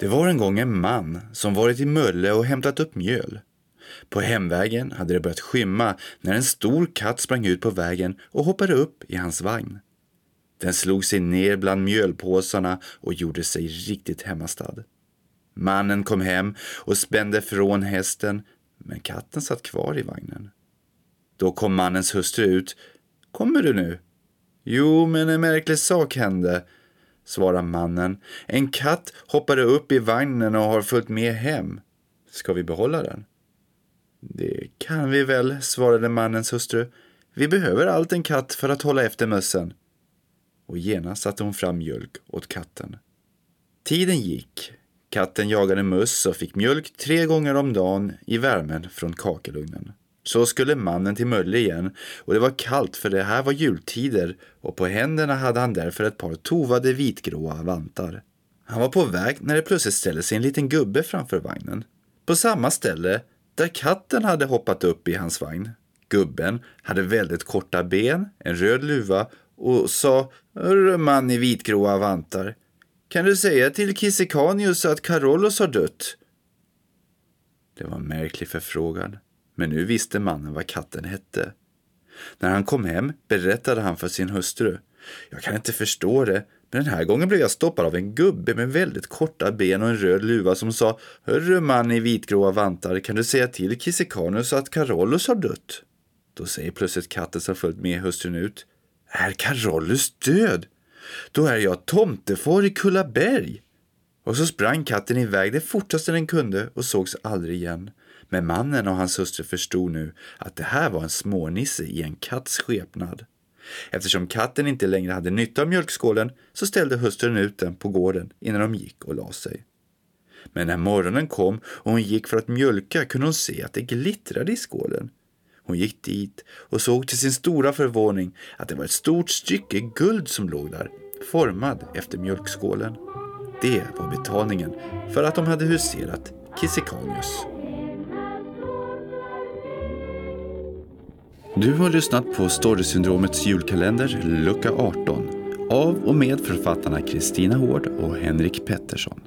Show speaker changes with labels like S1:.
S1: Det var en gång en man som varit i Mölle och hämtat upp mjöl. På hemvägen hade det börjat skymma när en stor katt sprang ut på vägen och hoppade upp i hans vagn. Den slog sig ner bland mjölpåsarna och gjorde sig riktigt hemmastad. Mannen kom hem och spände från hästen, men katten satt kvar i vagnen. Då kom mannens hustru ut. Kommer du nu? Jo, men en märklig sak hände, svarade mannen. En katt hoppade upp i vagnen och har följt med hem. Ska vi behålla den? Det kan vi väl, svarade mannens hustru. Vi behöver allt en katt för att hålla efter mössen. Och genast satte hon fram mjölk åt katten. Tiden gick. Katten jagade möss och fick mjölk tre gånger om dagen i värmen från kakelugnen. Så skulle mannen till Mölle igen och det var kallt för det här var jultider och på händerna hade han därför ett par tovade vitgråa vantar. Han var på väg när det plötsligt ställde sig en liten gubbe framför vagnen. På samma ställe där katten hade hoppat upp i hans vagn. Gubben hade väldigt korta ben, en röd luva och sa Hörru man i vitgråa vantar. Kan du säga till Kissekanius att Carolus har dött? Det var en märklig förfrågan, men nu visste mannen vad katten hette. När han kom hem berättade han för sin hustru. Jag kan inte förstå det, men den här gången blev jag stoppad av en gubbe med väldigt korta ben och en röd luva som sa Hörru man i vitgråa vantar, kan du säga till Kissikanius att Carolus har dött? Då säger plötsligt katten som följt med hustrun ut. Är Carolus död? Då är jag tomtefar i Kullaberg. Och så sprang katten iväg det fortaste den kunde och sågs aldrig igen. Men mannen och hans hustru förstod nu att det här var en smånisse i en katts skepnad. Eftersom katten inte längre hade nytta av mjölkskålen så ställde hustrun ut den på gården innan de gick och la sig. Men när morgonen kom och hon gick för att mjölka kunde hon se att det glittrade i skålen. Hon gick dit och såg till sin stora förvåning att det var ett stort stycke guld som låg där, formad efter mjölkskålen. Det var betalningen för att de hade huserat Kissikanius. Du har lyssnat på Storysyndromets julkalender lucka 18 av och med författarna Kristina Hård och Henrik Pettersson.